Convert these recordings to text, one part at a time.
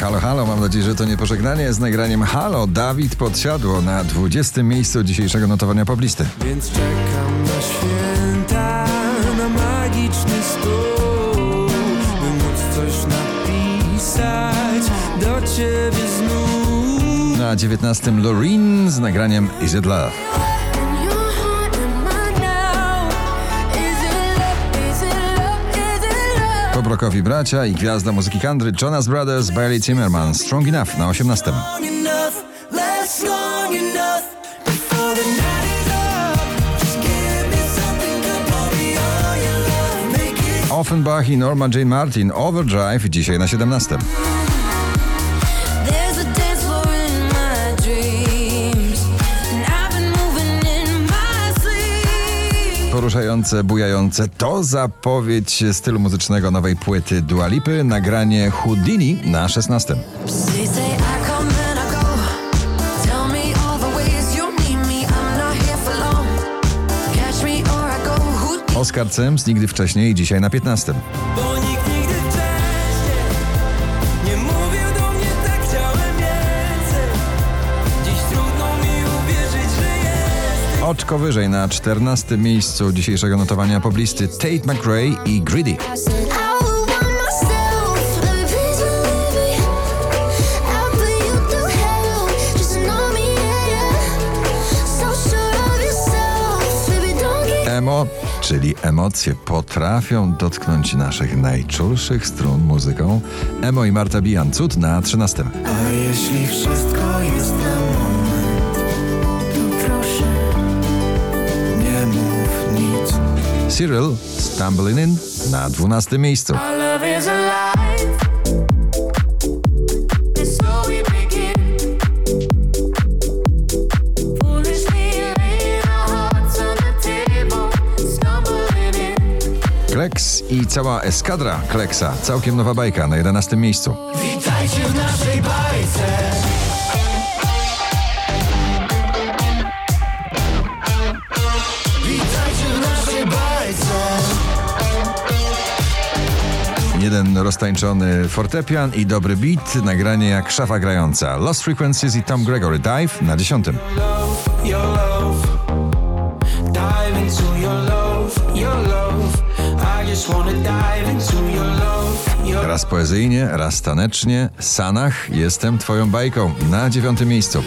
Halo, halo, mam nadzieję, że to nie pożegnanie z nagraniem Halo. Dawid podsiadło na 20. miejscu dzisiejszego notowania poblisty. Więc czekam na święta, na magiczny stół, by móc coś napisać do ciebie znów. Na 19. Loreen z nagraniem Is It Love. Pobrokowi bracia i gwiazda muzyki country Jonas Brothers, Bailey Zimmerman, Strong Enough na 18. Long enough, last long enough before the night is up. Just give me something to pour me all your love. Make it Offenbach i Norma Jane Martin, Overdrive dzisiaj na 17. poruszające, bujające. To zapowiedź stylu muzycznego nowej płyty Dualipy, nagranie Houdini na 16. Oskar Cems nigdy wcześniej, dzisiaj na 15. Oczko wyżej na 14 miejscu dzisiejszego notowania poblisty Tate McRae i Greedy. Emo, czyli emocje, potrafią dotknąć naszych najczulszych strun muzyką. Emo i Marta Bijan, cud na 13. A jeśli wszystko jest na Cyril, Stumbling In na 12 miejscu. Kleks i cała eskadra Kleksa, całkiem nowa bajka na 11 miejscu. Witajcie w naszej bajce. Jeden roztańczony fortepian i dobry beat, nagranie jak szafa grająca. Lost Frequencies i Tom Gregory Dive na 10. Love, your love. Dive into your love, your love. I just wanna dive into your love, your Raz poezyjnie, raz tanecznie. Sanach, jestem twoją bajką na 9 miejscu.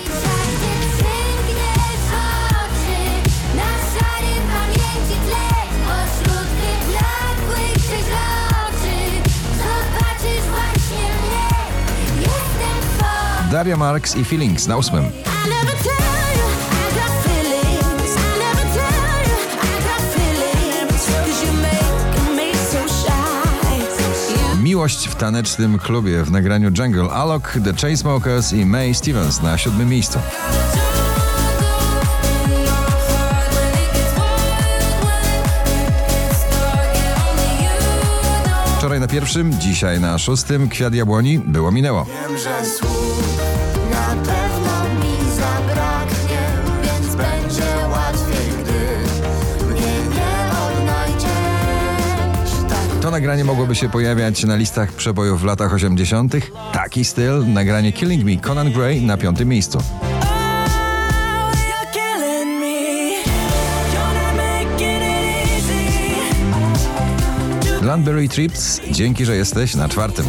You make me so shy. You Miłość w tanecznym klubie w nagraniu Jungle Alok, The Chainsmokers i May Stevens na 7 miejscu. Pierwszym, dzisiaj na szóstym, Kwiat Jabłoni było minęło. Wiem, że słów na pewno mi zabraknie, więc będzie łatwiej, gdy mnie nie odnajdziesz. Tak To nagranie mogłoby się pojawiać na listach przebojów w latach 80. Taki styl, nagranie Killing Me, Conan Gray na piątym miejscu. Landberry Trips, dzięki, że jesteś na czwartym.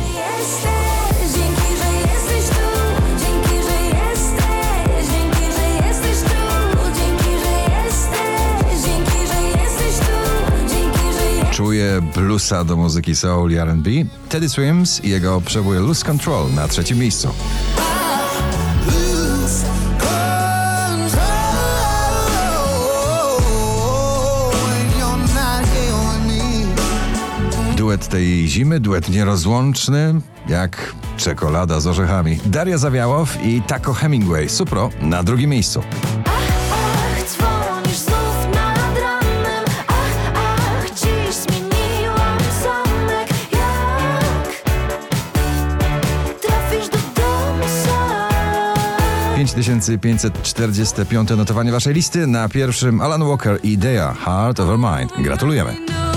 Czuję bluesa do muzyki soul i R&B. Teddy Swims i jego przebój Lose Control na trzecim miejscu. Duet tej zimy, duet nierozłączny, jak czekolada z orzechami. Daria Zawiałow i Taco Hemingway, Supro na drugim miejscu. Sam 5545 notowanie waszej listy. Na pierwszym Alan Walker i Idea Heart Over Mind. Gratulujemy.